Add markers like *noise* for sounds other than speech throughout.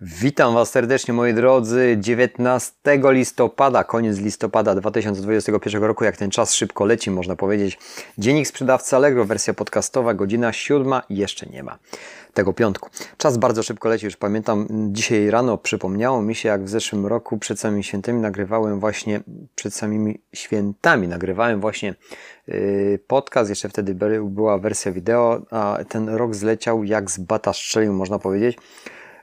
Witam Was serdecznie moi drodzy. 19 listopada, koniec listopada 2021 roku, jak ten czas szybko leci, można powiedzieć. Dziennik sprzedawcy Allegro, wersja podcastowa, godzina siódma, jeszcze nie ma tego piątku. Czas bardzo szybko leci, już pamiętam, dzisiaj rano przypomniało mi się, jak w zeszłym roku przed samymi świętami nagrywałem właśnie, przed samymi świętami nagrywałem właśnie yy, podcast, jeszcze wtedy była wersja wideo, a ten rok zleciał jak z bata strzelił, można powiedzieć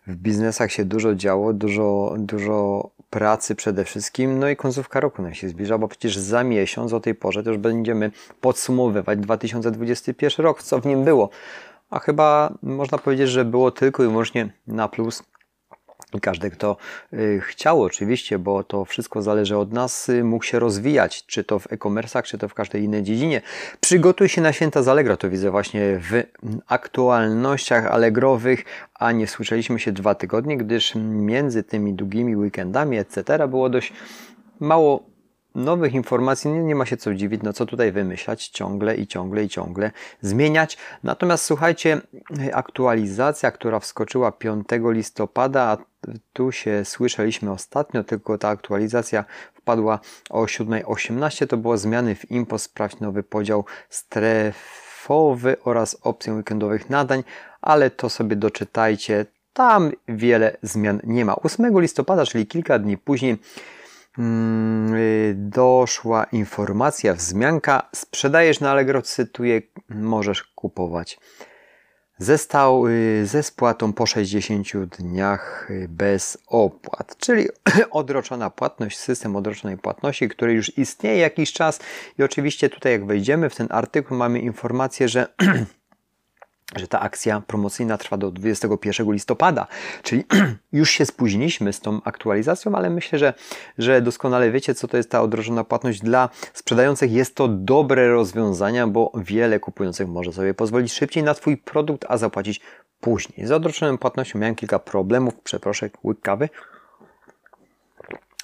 w biznesach się dużo działo, dużo, dużo pracy przede wszystkim, no i końcówka roku nam się zbliża, bo przecież za miesiąc o tej porze już będziemy podsumowywać 2021 rok, co w nim było. A chyba można powiedzieć, że było tylko i wyłącznie na plus każdy, kto y, chciał oczywiście, bo to wszystko zależy od nas, y, mógł się rozwijać, czy to w e-commerce'ach, czy to w każdej innej dziedzinie. Przygotuj się na święta z Allegro, to widzę właśnie w aktualnościach Allegrowych, a nie słyszeliśmy się dwa tygodnie, gdyż między tymi długimi weekendami, etc. było dość mało nowych informacji nie, nie ma się co dziwić, no co tutaj wymyślać, ciągle i ciągle i ciągle zmieniać. Natomiast słuchajcie, aktualizacja, która wskoczyła 5 listopada, a tu się słyszeliśmy ostatnio, tylko ta aktualizacja wpadła o 7.18, to było zmiany w IMPO, sprawdź nowy podział strefowy oraz opcję weekendowych nadań, ale to sobie doczytajcie, tam wiele zmian nie ma. 8 listopada, czyli kilka dni później, doszła informacja, wzmianka, sprzedajesz na Allegro, cytuję, możesz kupować. Zestał y, ze spłatą po 60 dniach y, bez opłat, czyli *clears throat* odroczona płatność, system odroczonej płatności, który już istnieje jakiś czas. I oczywiście tutaj jak wejdziemy w ten artykuł mamy informację, że *clears throat* że ta akcja promocyjna trwa do 21 listopada, czyli *clears throat* już się spóźniliśmy z tą aktualizacją, ale myślę, że, że doskonale wiecie, co to jest ta odroczona płatność dla sprzedających. Jest to dobre rozwiązanie, bo wiele kupujących może sobie pozwolić szybciej na Twój produkt, a zapłacić później. Z odroczoną płatnością miałem kilka problemów, przeproszę, łyk kawy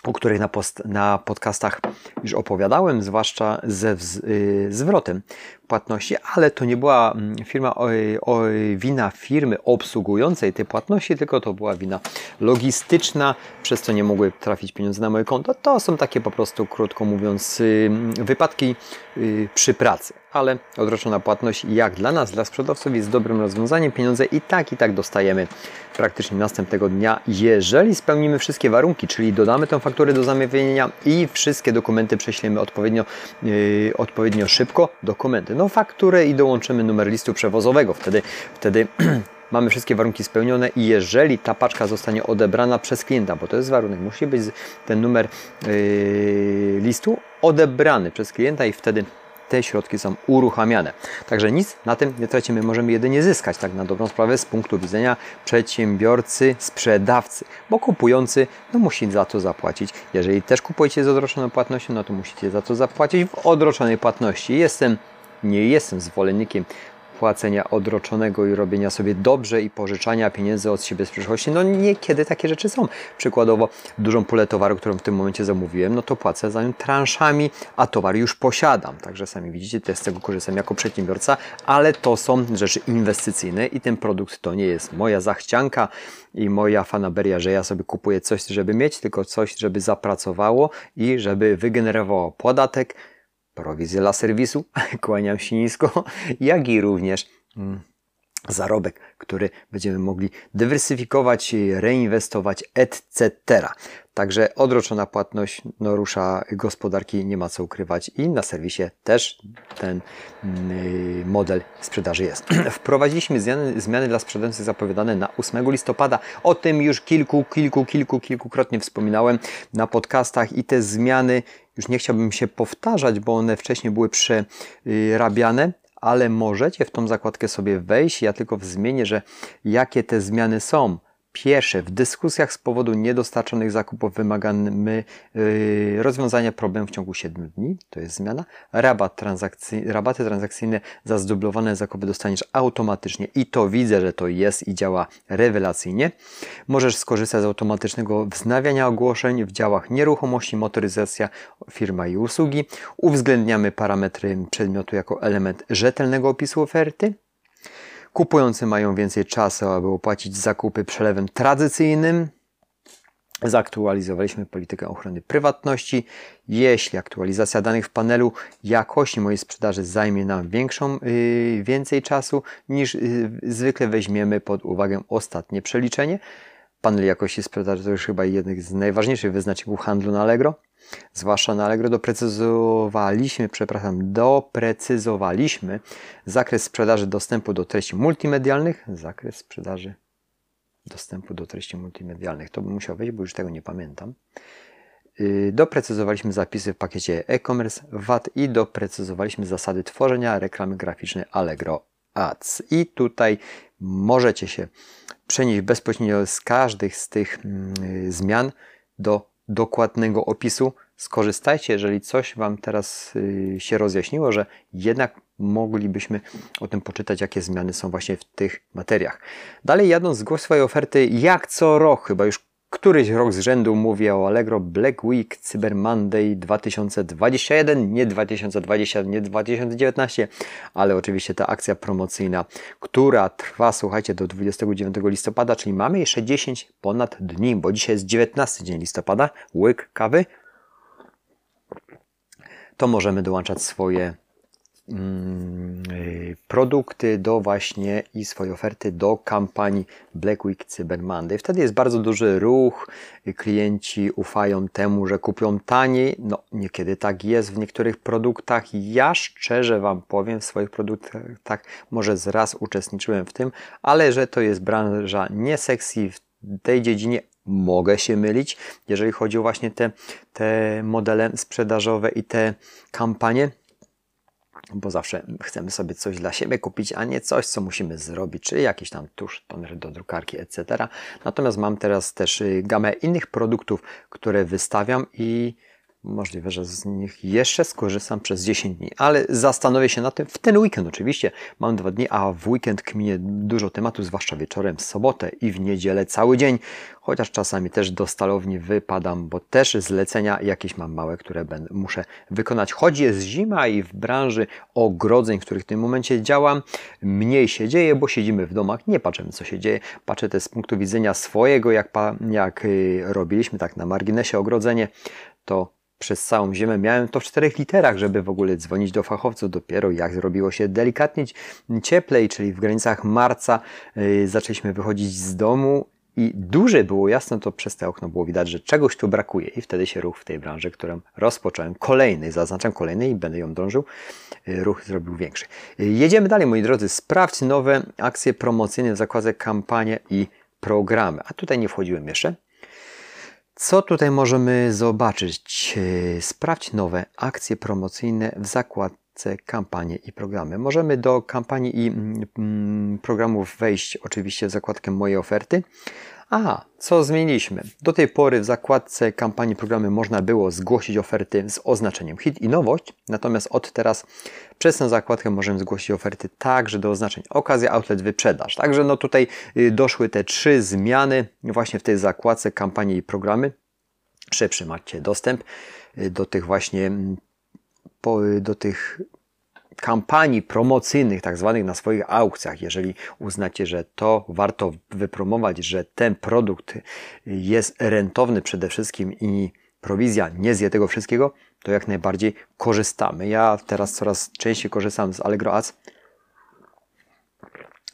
o których na, post, na podcastach już opowiadałem, zwłaszcza ze wz, yy, zwrotem płatności, ale to nie była mm, firma, o, o, wina firmy obsługującej te płatności, tylko to była wina logistyczna, przez co nie mogły trafić pieniądze na moje konto. To są takie po prostu, krótko mówiąc, yy, wypadki yy, przy pracy. Ale odroczona płatność, jak dla nas, dla sprzedawców, jest dobrym rozwiązaniem. Pieniądze i tak, i tak dostajemy praktycznie następnego dnia, jeżeli spełnimy wszystkie warunki, czyli dodamy tę fakturę do zamówienia i wszystkie dokumenty prześlemy odpowiednio, yy, odpowiednio szybko. Dokumenty, no fakturę i dołączymy numer listu przewozowego. Wtedy, wtedy *clears throat* mamy wszystkie warunki spełnione i jeżeli ta paczka zostanie odebrana przez klienta, bo to jest warunek, musi być ten numer yy, listu odebrany przez klienta i wtedy te środki są uruchamiane. Także nic na tym nie tracimy, możemy jedynie zyskać, tak na dobrą sprawę, z punktu widzenia przedsiębiorcy, sprzedawcy, bo kupujący no, musi za to zapłacić. Jeżeli też kupujecie z odroczoną płatnością, no to musicie za to zapłacić w odroczonej płatności. Jestem nie jestem zwolennikiem płacenia odroczonego i robienia sobie dobrze i pożyczania pieniędzy od siebie z przyszłości. No niekiedy takie rzeczy są. Przykładowo dużą pulę towaru, którą w tym momencie zamówiłem, no to płacę za nią transzami, a towar już posiadam. Także sami widzicie, też z tego korzystam jako przedsiębiorca, ale to są rzeczy inwestycyjne i ten produkt to nie jest moja zachcianka i moja fanaberia, że ja sobie kupuję coś, żeby mieć, tylko coś, żeby zapracowało i żeby wygenerowało podatek, prowizję dla serwisu, *laughs* kłaniam się nisko, jak i również mm, zarobek, który będziemy mogli dywersyfikować, reinwestować, etc. Także odroczona płatność no, rusza gospodarki, nie ma co ukrywać i na serwisie też ten mm, model sprzedaży jest. *clears throat* Wprowadziliśmy zmiany, zmiany dla sprzedających zapowiadane na 8 listopada. O tym już kilku, kilku, kilku, kilkukrotnie wspominałem na podcastach i te zmiany już nie chciałbym się powtarzać, bo one wcześniej były przerabiane, ale możecie w tą zakładkę sobie wejść. Ja tylko zmienię, że jakie te zmiany są. Pierwsze, w dyskusjach z powodu niedostarczonych zakupów wymagamy yy, rozwiązania problemu w ciągu 7 dni, to jest zmiana. Rabat transakcji, rabaty transakcyjne za zdublowane zakupy dostaniesz automatycznie i to widzę, że to jest i działa rewelacyjnie. Możesz skorzystać z automatycznego wznawiania ogłoszeń w działach nieruchomości, motoryzacja, firma i usługi. Uwzględniamy parametry przedmiotu jako element rzetelnego opisu oferty. Kupujący mają więcej czasu, aby opłacić zakupy przelewem tradycyjnym. Zaktualizowaliśmy politykę ochrony prywatności. Jeśli aktualizacja danych w panelu jakości mojej sprzedaży zajmie nam większą, yy, więcej czasu niż yy, zwykle weźmiemy pod uwagę ostatnie przeliczenie. Panel jakości sprzedaży to już chyba jeden z najważniejszych wyznaczników handlu na Allegro zwłaszcza na Allegro, doprecyzowaliśmy, przepraszam, doprecyzowaliśmy zakres sprzedaży dostępu do treści multimedialnych, zakres sprzedaży dostępu do treści multimedialnych. To bym musiał wejść, bo już tego nie pamiętam. Y, doprecyzowaliśmy zapisy w pakiecie e-commerce VAT i doprecyzowaliśmy zasady tworzenia reklamy graficznej Allegro Ads. I tutaj możecie się przenieść bezpośrednio z każdych z tych mm, zmian do dokładnego opisu. Skorzystajcie, jeżeli coś Wam teraz y, się rozjaśniło, że jednak moglibyśmy o tym poczytać, jakie zmiany są właśnie w tych materiach. Dalej jadąc, zgłoś swoje oferty jak co rok, chyba już Któryś rok z rzędu mówię o Allegro Black Week Cyber Monday 2021, nie 2020, nie 2019, ale oczywiście ta akcja promocyjna, która trwa, słuchajcie, do 29 listopada, czyli mamy jeszcze 10 ponad dni, bo dzisiaj jest 19 dzień listopada, łyk kawy, to możemy dołączać swoje produkty do właśnie i swoje oferty do kampanii Black Week Cyber Monday. Wtedy jest bardzo duży ruch, klienci ufają temu, że kupią taniej. No, niekiedy tak jest w niektórych produktach. Ja szczerze Wam powiem, w swoich produktach może zraz uczestniczyłem w tym, ale że to jest branża nie sexy w tej dziedzinie mogę się mylić, jeżeli chodzi o właśnie te, te modele sprzedażowe i te kampanie bo zawsze chcemy sobie coś dla siebie kupić, a nie coś, co musimy zrobić, czy jakiś tam tusz, toner do drukarki, etc. Natomiast mam teraz też y, gamę innych produktów, które wystawiam i Możliwe, że z nich jeszcze skorzystam przez 10 dni, ale zastanowię się na tym w ten weekend oczywiście. Mam dwa dni, a w weekend kminie dużo tematu, zwłaszcza wieczorem w sobotę i w niedzielę cały dzień, chociaż czasami też do stalowni wypadam, bo też zlecenia jakieś mam małe, które będę, muszę wykonać. Choć jest zima i w branży ogrodzeń, w których w tym momencie działam, mniej się dzieje, bo siedzimy w domach, nie patrzymy co się dzieje, patrzę też z punktu widzenia swojego, jak, jak y, robiliśmy tak na marginesie ogrodzenie, to przez całą ziemię. Miałem to w czterech literach, żeby w ogóle dzwonić do fachowców. Dopiero jak zrobiło się delikatnie cieplej, czyli w granicach marca, yy, zaczęliśmy wychodzić z domu i duże było jasno, to przez te okno było widać, że czegoś tu brakuje i wtedy się ruch w tej branży, którą rozpocząłem, kolejny, zaznaczam kolejny i będę ją dążył, yy, ruch zrobił większy. Yy, jedziemy dalej, moi drodzy, sprawdź nowe akcje promocyjne w zakładzie kampanie i programy. A tutaj nie wchodziłem jeszcze. Co tutaj możemy zobaczyć? E, sprawdź nowe akcje promocyjne w zakładce kampanie i programy. Możemy do kampanii i mm, mm, programów wejść oczywiście w zakładkę Moje oferty, a, co zmieniliśmy? Do tej pory w zakładce kampanii programy można było zgłosić oferty z oznaczeniem hit i nowość, natomiast od teraz przez tę zakładkę możemy zgłosić oferty także do oznaczeń okazja, outlet, wyprzedaż. Także no tutaj y, doszły te trzy zmiany właśnie w tej zakładce kampanii i programy. Szybszy macie dostęp y, do tych właśnie mm, do tych kampanii promocyjnych, tak zwanych na swoich aukcjach, jeżeli uznacie, że to warto wypromować, że ten produkt jest rentowny przede wszystkim i prowizja nie zje tego wszystkiego, to jak najbardziej korzystamy. Ja teraz coraz częściej korzystam z Allegro Ads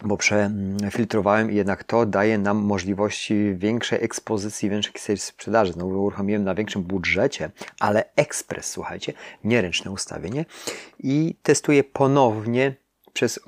bo przefiltrowałem i jednak to daje nam możliwość większej ekspozycji, większej sprzedaży. Znowu uruchomiłem na większym budżecie, ale ekspres, słuchajcie, nieręczne ustawienie i testuję ponownie przez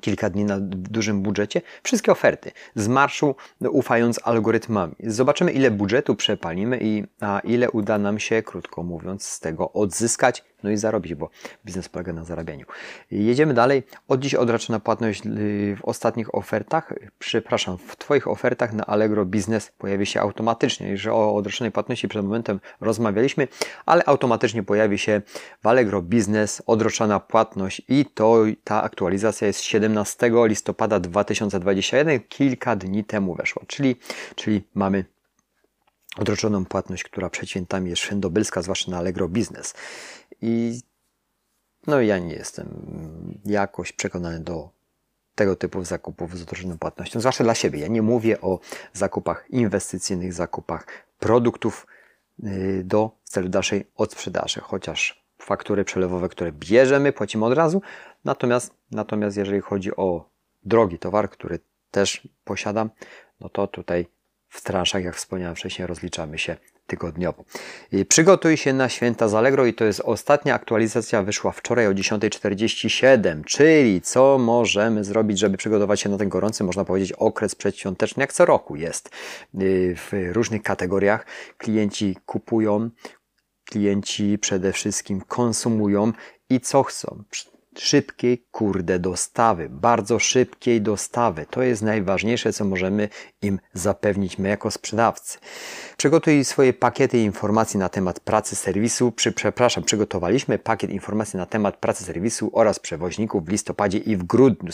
kilka dni na dużym budżecie, wszystkie oferty z marszu, ufając algorytmami. Zobaczymy, ile budżetu przepalimy i a ile uda nam się, krótko mówiąc, z tego odzyskać no i zarobić, bo biznes polega na zarabianiu. Jedziemy dalej. Od dziś odraczona płatność y, w ostatnich ofertach, przepraszam, w Twoich ofertach na Allegro Biznes pojawi się automatycznie. Już o odroczonej płatności przed momentem rozmawialiśmy, ale automatycznie pojawi się w Allegro Biznes odroczona płatność i to ta aktualizacja jest 17 listopada 2021, kilka dni temu weszła, czyli, czyli mamy odroczoną płatność, która przed świętami jest wszędobylska, zwłaszcza na Allegro Biznes. I no ja nie jestem jakoś przekonany do tego typu zakupów z odrożoną płatnością, zwłaszcza dla siebie. Ja nie mówię o zakupach inwestycyjnych, zakupach produktów y, do celu dalszej odsprzedaży, chociaż faktury przelewowe, które bierzemy, płacimy od razu. Natomiast, natomiast jeżeli chodzi o drogi towar, który też posiadam, no to tutaj w transzach, jak wspomniałem wcześniej, rozliczamy się tygodniowo. Przygotuj się na święta z Allegro i to jest ostatnia aktualizacja, wyszła wczoraj o 10.47, czyli co możemy zrobić, żeby przygotować się na ten gorący, można powiedzieć, okres przedświąteczny, jak co roku jest y, w różnych kategoriach. Klienci kupują, klienci przede wszystkim konsumują i co chcą? Szybkiej, kurde, dostawy, bardzo szybkiej dostawy. To jest najważniejsze, co możemy im zapewnić my jako sprzedawcy. Przygotuj swoje pakiety informacji na temat pracy serwisu. Przy, przepraszam, przygotowaliśmy pakiet informacji na temat pracy serwisu oraz przewoźników w listopadzie i w grudniu.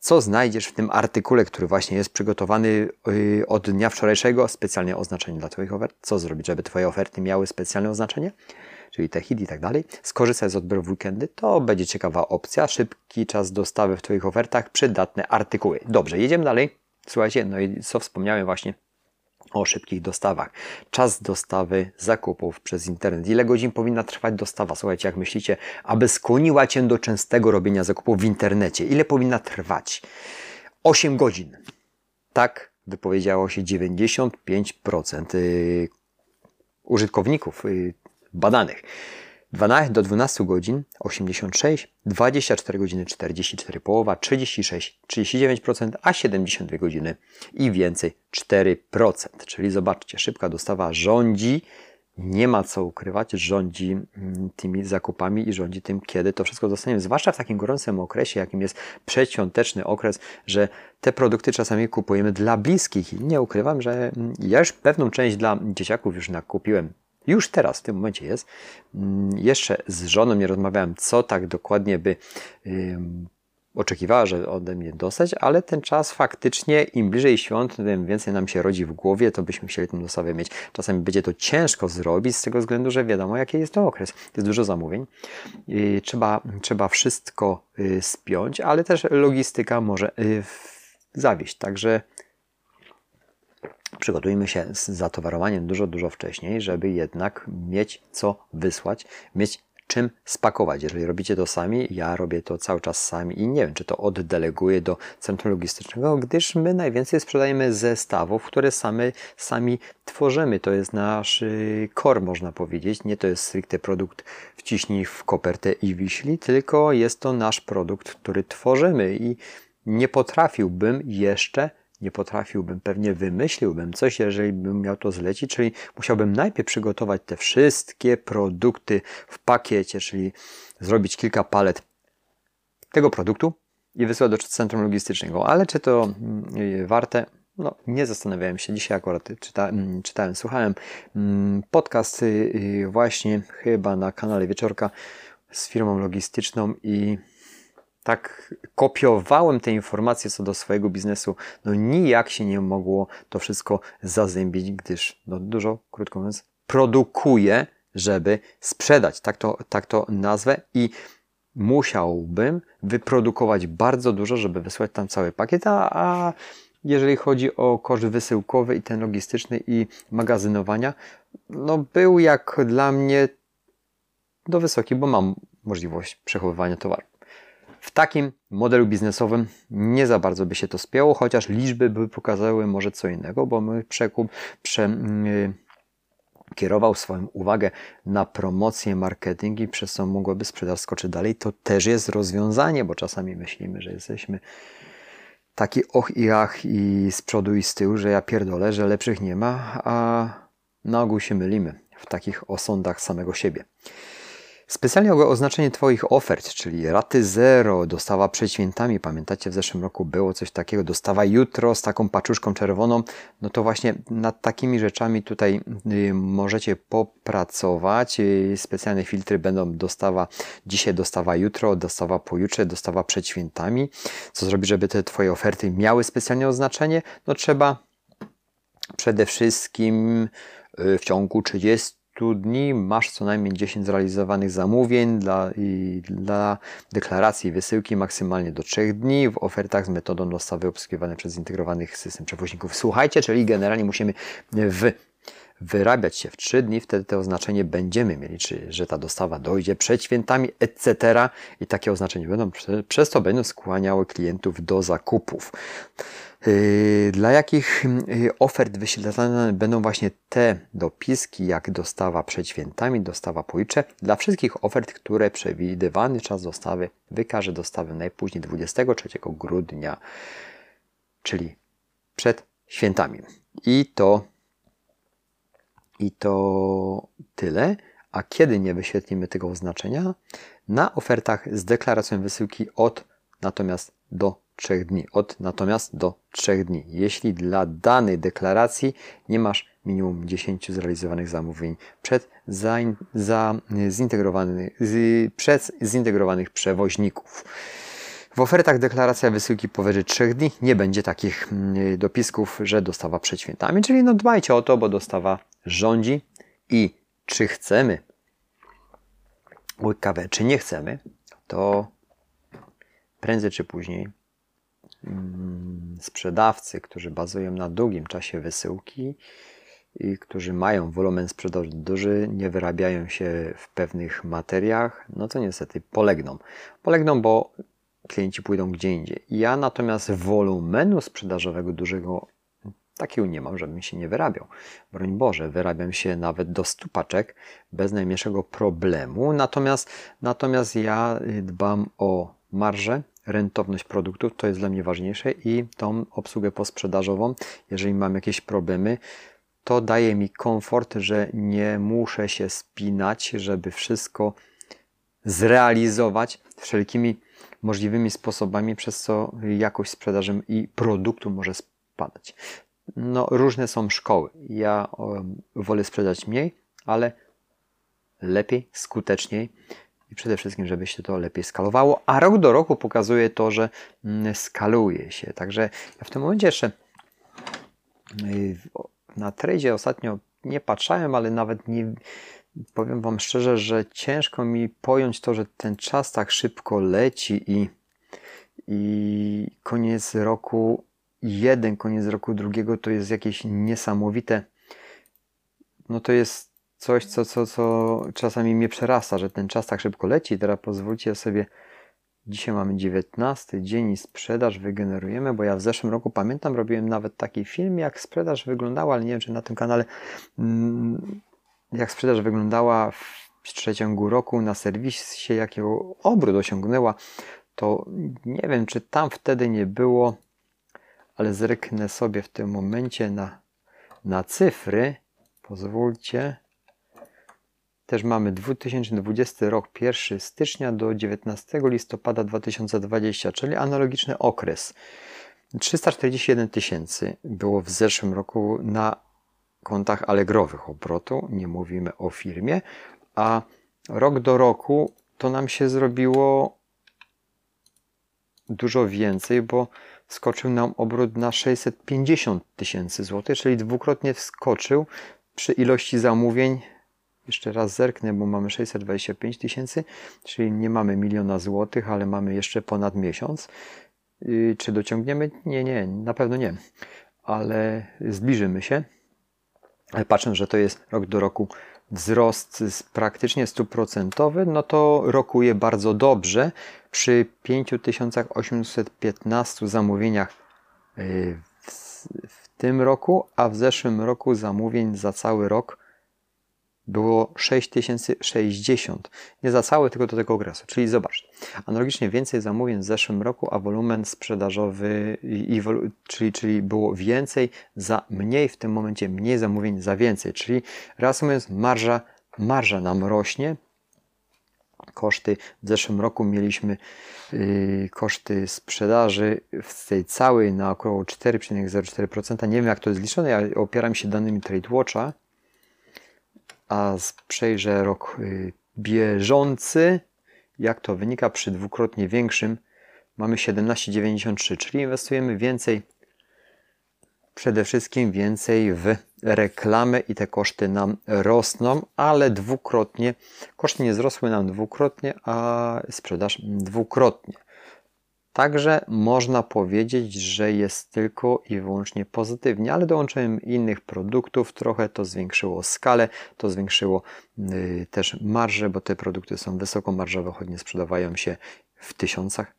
Co znajdziesz w tym artykule, który właśnie jest przygotowany yy, od dnia wczorajszego? Specjalnie oznaczenie dla Twoich ofert. Co zrobić, żeby Twoje oferty miały specjalne oznaczenie? Czyli te hit i tak dalej, skorzystaj z odbioru w weekendy, to będzie ciekawa opcja. Szybki czas dostawy w Twoich ofertach, przydatne artykuły. Dobrze, jedziemy dalej. Słuchajcie, no i co wspomniałem właśnie o szybkich dostawach. Czas dostawy zakupów przez internet. Ile godzin powinna trwać dostawa? Słuchajcie, jak myślicie, aby skłoniła Cię do częstego robienia zakupów w internecie? Ile powinna trwać? 8 godzin. Tak wypowiedziało się 95% y, użytkowników y, badanych. 12 do 12 godzin 86, 24 godziny 44 połowa, 36, 39%, a 72 godziny i więcej 4%. Czyli zobaczcie, szybka dostawa rządzi, nie ma co ukrywać, rządzi mm, tymi zakupami i rządzi tym, kiedy to wszystko dostaniemy. Zwłaszcza w takim gorącym okresie, jakim jest przedświąteczny okres, że te produkty czasami kupujemy dla bliskich. I nie ukrywam, że mm, ja już pewną część dla dzieciaków już nakupiłem już teraz, w tym momencie jest. Mm, jeszcze z żoną nie rozmawiałem, co tak dokładnie by oczekiwała, że ode mnie dostać, ale ten czas faktycznie, im bliżej świąt, tym więcej nam się rodzi w głowie, to byśmy chcieli tę dostawę mieć. Czasami będzie to ciężko zrobić z tego względu, że wiadomo, jaki jest to okres. Jest dużo zamówień. Trzeba, trzeba wszystko y, spiąć, ale też logistyka może y, zawieść. Także przygotujmy się z zatowarowaniem dużo, dużo wcześniej, żeby jednak mieć co wysłać, mieć czym spakować. Jeżeli robicie to sami, ja robię to cały czas sami i nie wiem, czy to oddeleguję do centrum logistycznego, gdyż my najwięcej sprzedajemy zestawów, które sami, sami tworzymy. To jest nasz y, core, można powiedzieć. Nie to jest stricte produkt wciśnij w kopertę i wiśli, tylko jest to nasz produkt, który tworzymy i nie potrafiłbym jeszcze nie potrafiłbym, pewnie wymyśliłbym coś, jeżeli bym miał to zlecić, czyli musiałbym najpierw przygotować te wszystkie produkty w pakiecie, czyli zrobić kilka palet tego produktu i wysłać do centrum logistycznego. Ale czy to mm, warte? No, nie zastanawiałem się. Dzisiaj akurat czyta, mm, czytałem, słuchałem mm, podcast y, y, właśnie chyba na kanale Wieczorka z firmą logistyczną i tak kopiowałem te informacje co do swojego biznesu, no nijak się nie mogło to wszystko zazębić, gdyż no dużo, krótko mówiąc, produkuję, żeby sprzedać, tak to, tak to nazwę i musiałbym wyprodukować bardzo dużo, żeby wysłać tam cały pakiet, a, a jeżeli chodzi o koszt wysyłkowy i ten logistyczny i magazynowania, no był jak dla mnie do wysoki, bo mam możliwość przechowywania towaru. W takim modelu biznesowym nie za bardzo by się to spięło, chociaż liczby by pokazały może co innego, bo my przekup prze, yy, kierował swoją uwagę na promocję, marketing i przez co mogłoby sprzedaż skoczyć dalej, to też jest rozwiązanie, bo czasami myślimy, że jesteśmy taki och i ach i z przodu i z tyłu, że ja pierdolę, że lepszych nie ma, a na ogół się mylimy w takich osądach samego siebie. Specjalnie oznaczenie Twoich ofert, czyli raty zero, dostawa przed świętami. Pamiętacie, w zeszłym roku było coś takiego, dostawa jutro z taką paczuszką czerwoną. No to właśnie nad takimi rzeczami tutaj y, możecie popracować. Y, specjalne filtry będą dostawa dzisiaj, dostawa jutro, dostawa pojutrze, dostawa przed świętami. Co zrobić, żeby te Twoje oferty miały specjalne oznaczenie? No trzeba przede wszystkim y, w ciągu 30 100 dni masz co najmniej 10 zrealizowanych zamówień dla, i dla deklaracji wysyłki maksymalnie do 3 dni w ofertach z metodą dostawy obsługiwanej przez zintegrowany system przewoźników. Słuchajcie, czyli generalnie musimy w wyrabiać się w 3 dni, wtedy to oznaczenie będziemy mieli, czyli że ta dostawa dojdzie przed świętami, etc. I takie oznaczenia będą, przez to będą skłaniały klientów do zakupów. Yy, dla jakich yy, ofert wyświetlane będą właśnie te dopiski, jak dostawa przed świętami, dostawa pojutrze? Dla wszystkich ofert, które przewidywany czas dostawy wykaże dostawę najpóźniej 23 grudnia, czyli przed świętami. I to i to tyle. A kiedy nie wyświetlimy tego oznaczenia? Na ofertach z deklaracją wysyłki od natomiast do 3 dni. Od natomiast do 3 dni. Jeśli dla danej deklaracji nie masz minimum 10 zrealizowanych zamówień przed za, za zintegrowanych, z, zintegrowanych przewoźników. W ofertach deklaracja wysyłki powyżej 3 dni nie będzie takich mm, dopisków, że dostawa przed świętami, czyli no dbajcie o to, bo dostawa rządzi i czy chcemy kawę, czy nie chcemy, to prędzej czy później sprzedawcy, którzy bazują na długim czasie wysyłki i którzy mają wolumen sprzedaży duży, nie wyrabiają się w pewnych materiach, no to niestety polegną. Polegną, bo klienci pójdą gdzie indziej. Ja natomiast wolumenu sprzedażowego dużego takiego nie mam, żebym się nie wyrabiał. Broń Boże, wyrabiam się nawet do stupaczek bez najmniejszego problemu. Natomiast, natomiast ja dbam o marżę, rentowność produktów, to jest dla mnie ważniejsze i tą obsługę posprzedażową, jeżeli mam jakieś problemy, to daje mi komfort, że nie muszę się spinać, żeby wszystko zrealizować wszelkimi możliwymi sposobami, przez co jakość sprzedaży i produktu może spadać. No, różne są szkoły. Ja wolę sprzedać mniej, ale lepiej, skuteczniej i przede wszystkim, żeby się to lepiej skalowało, a rok do roku pokazuje to, że mm, skaluje się. Także ja w tym momencie jeszcze y, na tradzie ostatnio nie patrzałem, ale nawet nie powiem Wam szczerze, że ciężko mi pojąć to, że ten czas tak szybko leci i, i koniec roku jeden, koniec roku drugiego to jest jakieś niesamowite. No to jest coś, co, co, co czasami mnie przerasta, że ten czas tak szybko leci. Teraz pozwólcie sobie, dzisiaj mamy 19 dzień i sprzedaż wygenerujemy, bo ja w zeszłym roku pamiętam, robiłem nawet taki film, jak sprzedaż wyglądała, ale nie wiem, czy na tym kanale, mm, jak sprzedaż wyglądała w przeciągu roku na serwisie, jakiego obrót osiągnęła, to nie wiem, czy tam wtedy nie było, ale zerknę sobie w tym momencie na, na cyfry. Pozwólcie. Też mamy 2020 rok, 1 stycznia do 19 listopada 2020, czyli analogiczny okres. 341 tysięcy było w zeszłym roku na kontach alegrowych obrotu, nie mówimy o firmie, a rok do roku to nam się zrobiło dużo więcej, bo skoczył nam obrót na 650 tysięcy złotych, czyli dwukrotnie wskoczył przy ilości zamówień jeszcze raz zerknę, bo mamy 625 tysięcy, czyli nie mamy miliona złotych, ale mamy jeszcze ponad miesiąc. Y, czy dociągniemy? Nie, nie, na pewno nie, ale zbliżymy się. Patrzę, że to jest rok do roku wzrost praktycznie stuprocentowy, no to rokuje bardzo dobrze. Przy 5815 zamówieniach y, w, w tym roku, a w zeszłym roku zamówień za cały rok było 6060. Nie za cały, tylko do tego okresu. Czyli zobacz, analogicznie więcej zamówień w zeszłym roku, a wolumen sprzedażowy, i, czyli, czyli było więcej za mniej, w tym momencie mniej zamówień za więcej. Czyli reasumując, marża, marża nam rośnie. Koszty w zeszłym roku mieliśmy yy, koszty sprzedaży w tej całej na około 4,04%. Nie wiem jak to jest liczone, ja opieram się danymi TradeWatcha a przejrzę rok y, bieżący, jak to wynika przy dwukrotnie większym, mamy 17,93, czyli inwestujemy więcej przede wszystkim więcej w reklamę i te koszty nam rosną, ale dwukrotnie. Koszty nie wzrosły nam dwukrotnie, a sprzedaż dwukrotnie. Także można powiedzieć, że jest tylko i wyłącznie pozytywnie, ale dołączyłem innych produktów, trochę to zwiększyło skalę, to zwiększyło y, też marżę, bo te produkty są wysokomarżowe, choć nie sprzedawają się w tysiącach,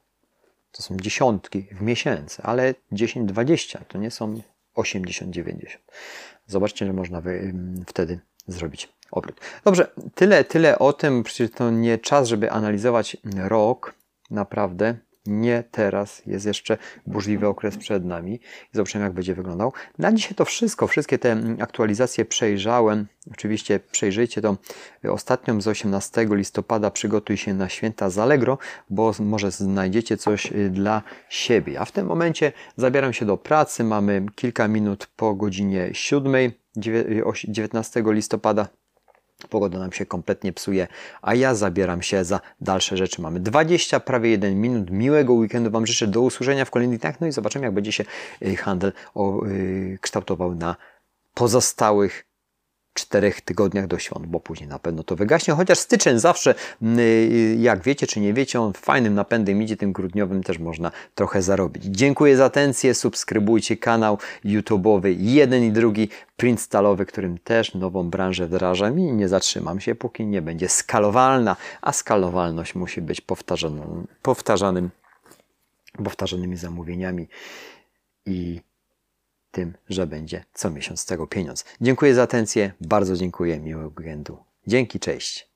to są dziesiątki w miesięcy, ale 10-20 to nie są 80-90. Zobaczcie, że można wy, wtedy zrobić obrót. Dobrze, tyle, tyle o tym. Przecież to nie czas, żeby analizować rok. Naprawdę nie teraz, jest jeszcze burzliwy okres przed nami. Zobaczymy, jak będzie wyglądał. Na dzisiaj to wszystko, wszystkie te aktualizacje przejrzałem. Oczywiście przejrzyjcie to ostatnią z 18 listopada. Przygotuj się na święta z Allegro, bo może znajdziecie coś y, dla siebie. A w tym momencie zabieram się do pracy. Mamy kilka minut po godzinie 7, 19 listopada. Pogoda nam się kompletnie psuje, a ja zabieram się za dalsze rzeczy. Mamy 20, prawie 1 minut. Miłego weekendu Wam życzę. Do usłyszenia w kolejnych dniach. No i zobaczymy, jak będzie się y, handel y, kształtował na pozostałych czterech tygodniach do świąt, bo później na pewno to wygaśnie, chociaż styczeń zawsze, y, jak wiecie czy nie wiecie, on fajnym napędem idzie, tym grudniowym też można trochę zarobić. Dziękuję za atencję, subskrybujcie kanał YouTube'owy, jeden i drugi, print stalowy, którym też nową branżę wdrażam i nie zatrzymam się, póki nie będzie skalowalna, a skalowalność musi być powtarzaną, powtarzanym, powtarzanymi zamówieniami i tym, że będzie co miesiąc z tego pieniądz. Dziękuję za atencję, bardzo dziękuję, miłego weekendu. Dzięki, cześć.